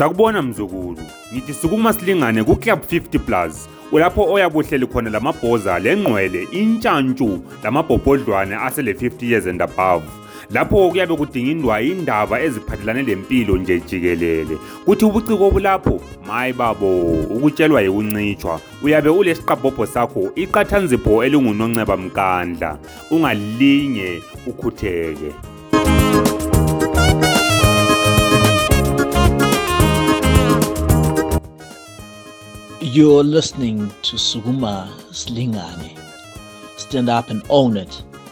Sakubona mzukulu, ngithi sukuma silingane ku Club 50 Plus. Ulapho oyabuhleli khona lamabhoza lengqwele, intshantshu, lamabhobhodlwane asele 50 years and above. lapho kuyabe kudingindwa indaba eziphathelane lempilo nje jikelele kuthi ubuciko obulapho mayi babo ukutshelwa yikuncitshwa uyabe ulesiqabhobho sakho iqathanzipho elingunonceba mkandla ungalinge ukhutheke You're listening to Suguma Slingani. Stand up and own it.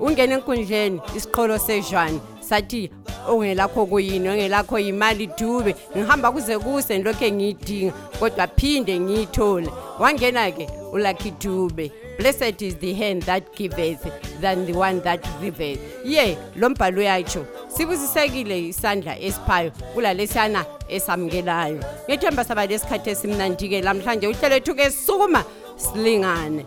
ungena enkundleni isiqholo sezhwane sathi ongelakho kuyini ongelakho yimali dube ngihamba kuze kuse ngilokhu engiyidinga kodwa phinde ngiyithole wangena-ke ulucky dube blessed is the hand that giveth than the one that riveth ye lo mbhalo uyatsho sibusisekile isandla esiphayo kulalesiyana esamukelayo ngethemba saba lesikhathi esimnandi-ke lamhlanje uhlelo ethu ke sukuma silingane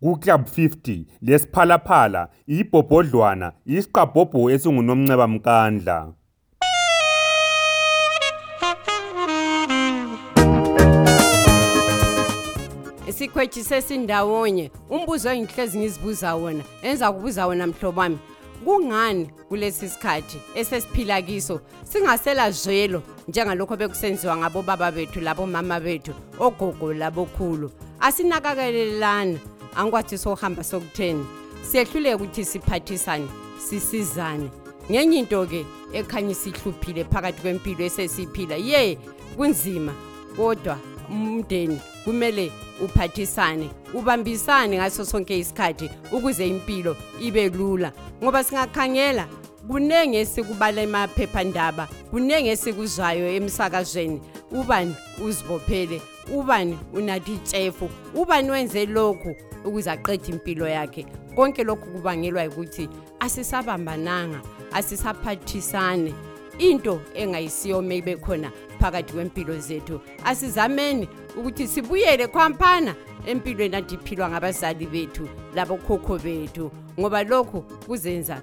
kuClub 50 leSphalaphala, iBhobhodlwana, isiqabhobho esinguNomnceba Mkandla. isikhwethi sesindawonye umbuzo engihlezi ngizibuza wona enza kubuza wona mhlobo wami kungani kulesi sikhathi esesiphila kiso singasela zwelo njengalokho bekusenziwa ngabobaba bethu labomama bethu ogogo labokhulu asinakalelelana angikwathi sohamba sokutheni siyehluleke ukuthi siphathisane sisizane ngenye into ke ekhanye sihluphile phakathi kwempilo esesiphila ye kunzima kodwa umndeni kumele uphathisane ubambisane ngaso sonke isikhathi ukuze impilo ibe lula ngoba singakhangela kuningi esikubala emaphephandaba kuningi esikuzwayo emsakazweni ubani uzibophele ubani unathi itshefu ubani wenze lokhu ukuze aqede impilo yakhe konke lokhu kubangelwa ukuthi asisabambananga asisaphathisane into engayisiyo meyibe khona phakathi kwempilo zethu asizameni ukuthi sibuyele khwampana empilweni adiphilwa ngabazali bethu labokhokho bethu ngoba lokhu kuzenza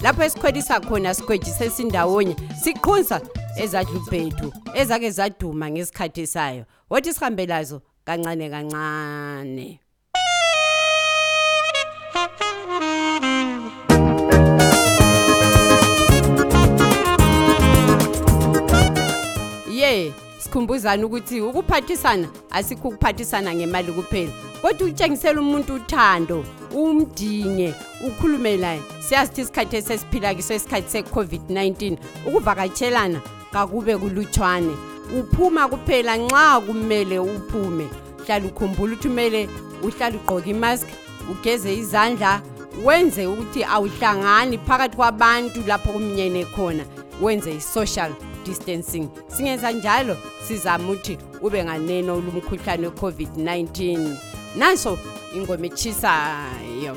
lapho esikhwelisa khona sigweji sesindawonye siqhunsa ezadlubhethu ezake zaduma ngesikhathi sayo wothi sihambe lazo kancane kancane ye sikhumbuzana ukuthi ukuphathisana asikho ukuphathisana ngemali kuphela kodwa ukutshengisela umuntu uthando umdinge ukhulume laye siyazithi isikhathi esesiphila kiso isikhathi se-covid-19 ukuvakatshelana kakube kulutshwane uphuma kuphela nxa kumele uphume hlala ukhumbula ukuthi kumele uhlale ugqoke imask ugeze izandla wenze ukuthi awuhlangani phakathi kwabantu lapho kumnyene khona wenze i-social distancing singenza njalo sizamuthi ube nganeno lumkhuhlane we-covid-19 nanso ingoma etshisayo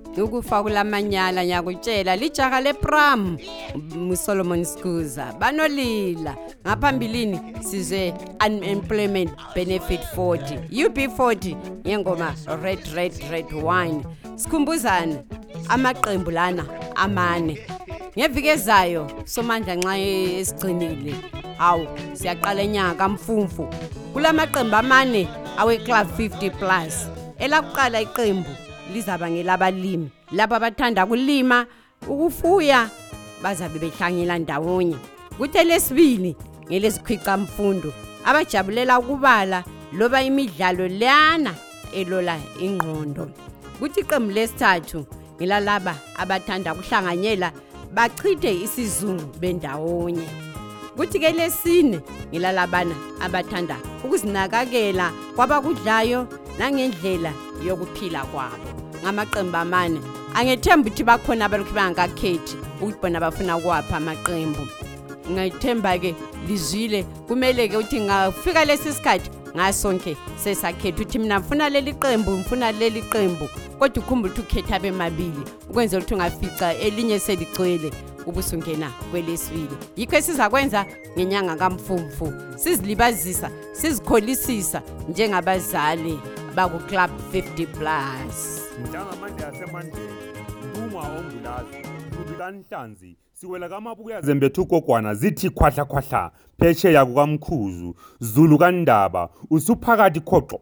ukufa kulamanyala ngiyakutshela lijaha lepram usolomon skuza banolila ngaphambilini sizwe unemployment benefit 40 ub 40 ngengoma red red red wine sikhumbuzane amaqembu lana amane ngeviki ezayo somandla nxa esigcinile hawu siyaqala enyanga kamfumfu kula maqembu amane awe-club 50 plus elakuqala iqembu lizaba ngelabalimi laba abathanda kulima ukufuya bazabe behlangela ndawonye kuthe lesibili ngelezikhwicamfundo abajabulela ukubala loba imidlalo leyana elola ingqondo kuthi iqembu lesithathu ngilalaba abathanda ukuhlanganyela bachithe isizungu bendawonye kuthi ke lesine ngilalabana abathanda ukuzinakakela kwabakudlayo nangendlela yokuphila kwabo ngamaqembu amane angethemba ukuthi bakhona abalokhu bangakakhethi ukuthi bona bafuna ukuwapha amaqembu ngithemba-ke lizwile kumele-ke ukuthi ngafika lesi sikhathi ngasonke sesakhetha ukuthi mina ngifuna leli qembu ngifuna leli qembu kodwa ukhumbula ukuthi ukhetha bemabili ukwenza ukuthi ungafica elinye seligcwele ubusungena kwelesibili yikho esizakwenza ngenyanga kamfumfu sizilibazisa sizikholisisa njengabazali bakuclub 50 plus njengamanje yasemandeni ntungwa ombulazi lubi kanhlanzi siwela kamabuya zembetha ugogwana zithi khwahlakhwahla phesheya kukamkhuzu zulu kandaba usuphakathi khoxo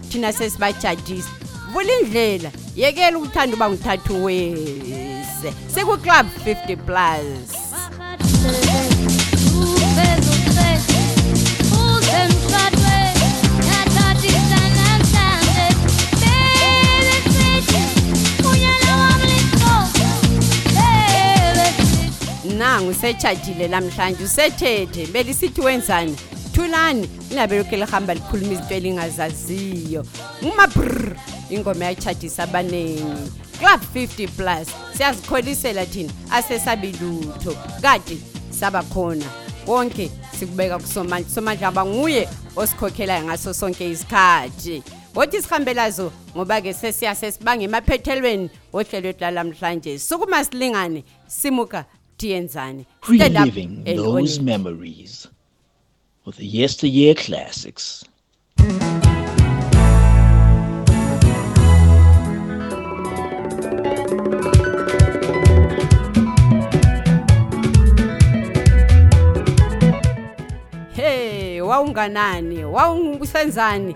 thina sesibajadisa vula indlela yekela ukuthanda uba nguthathu wese sikuclub 50 plus nangu setshajile lamhlanje usethethe belisithi wenzani thulani inabelo kelihamba likhuluma izinto elingazaziyo ngumabr ingoma yayitshajisa abaningi club 50 plus siyazikholisela thina asesabi lutho kade saba khona konke sikubeka kusomandla somandla aba nguye osikhokhelayo ngaso sonke isikhathi wothi sihambelazo ngoba-ke sesiyase sibange emaphethelweni wohlelo edlala mhlanje sukuma silingane simuka tiyenzani Stand up Reliving and those own it. memories. with the yesteryear classics. Hey, wawunganani? Wawusenzani?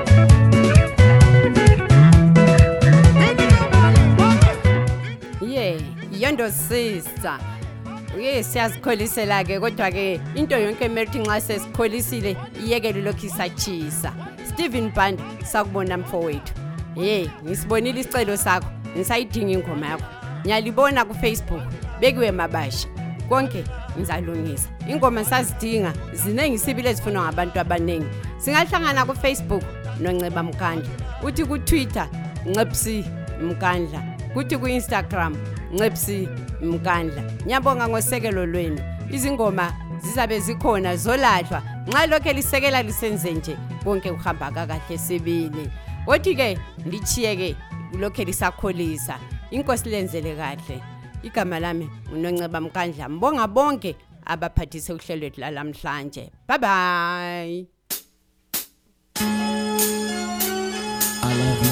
ye yondo sister ye siyazikholisela-ke kodwa-ke into yonke kumele ukuthi nxa sesikholisile iyekele lokhu isatshisa stephen band sakubona mfowethu ye ngisibonile isicelo sakho ngisayidinga ingoma yakho ngiyalibona kufacebook bekiwe mabasha konke ngizalungisa ingoma sazidinga ziningi isibili ezifunwa ngabantu abaningi singahlangana kufacebook nonceba mkandla uthi kutwitter ncepsi mkandla kuthi ku-instagram ncepsi mkandla ngiyabonga ngosekelo lwenu izingoma zizabe zikhona zolahlwa nxa lokhe lisekela lisenze nje konke kuhamba kakahle sibili wothi-ke nditshiyeke lokhe lisakholisa inkosi lenzele kahle igama lami ngunonceba mkandla mbonga bonke abaphathise uhlelo lwethu lalamhlanje bye bye I love you.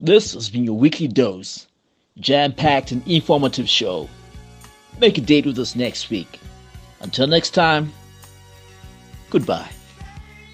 This has been your weekly dose, jam packed and informative show. Make a date with us next week. Until next time, goodbye.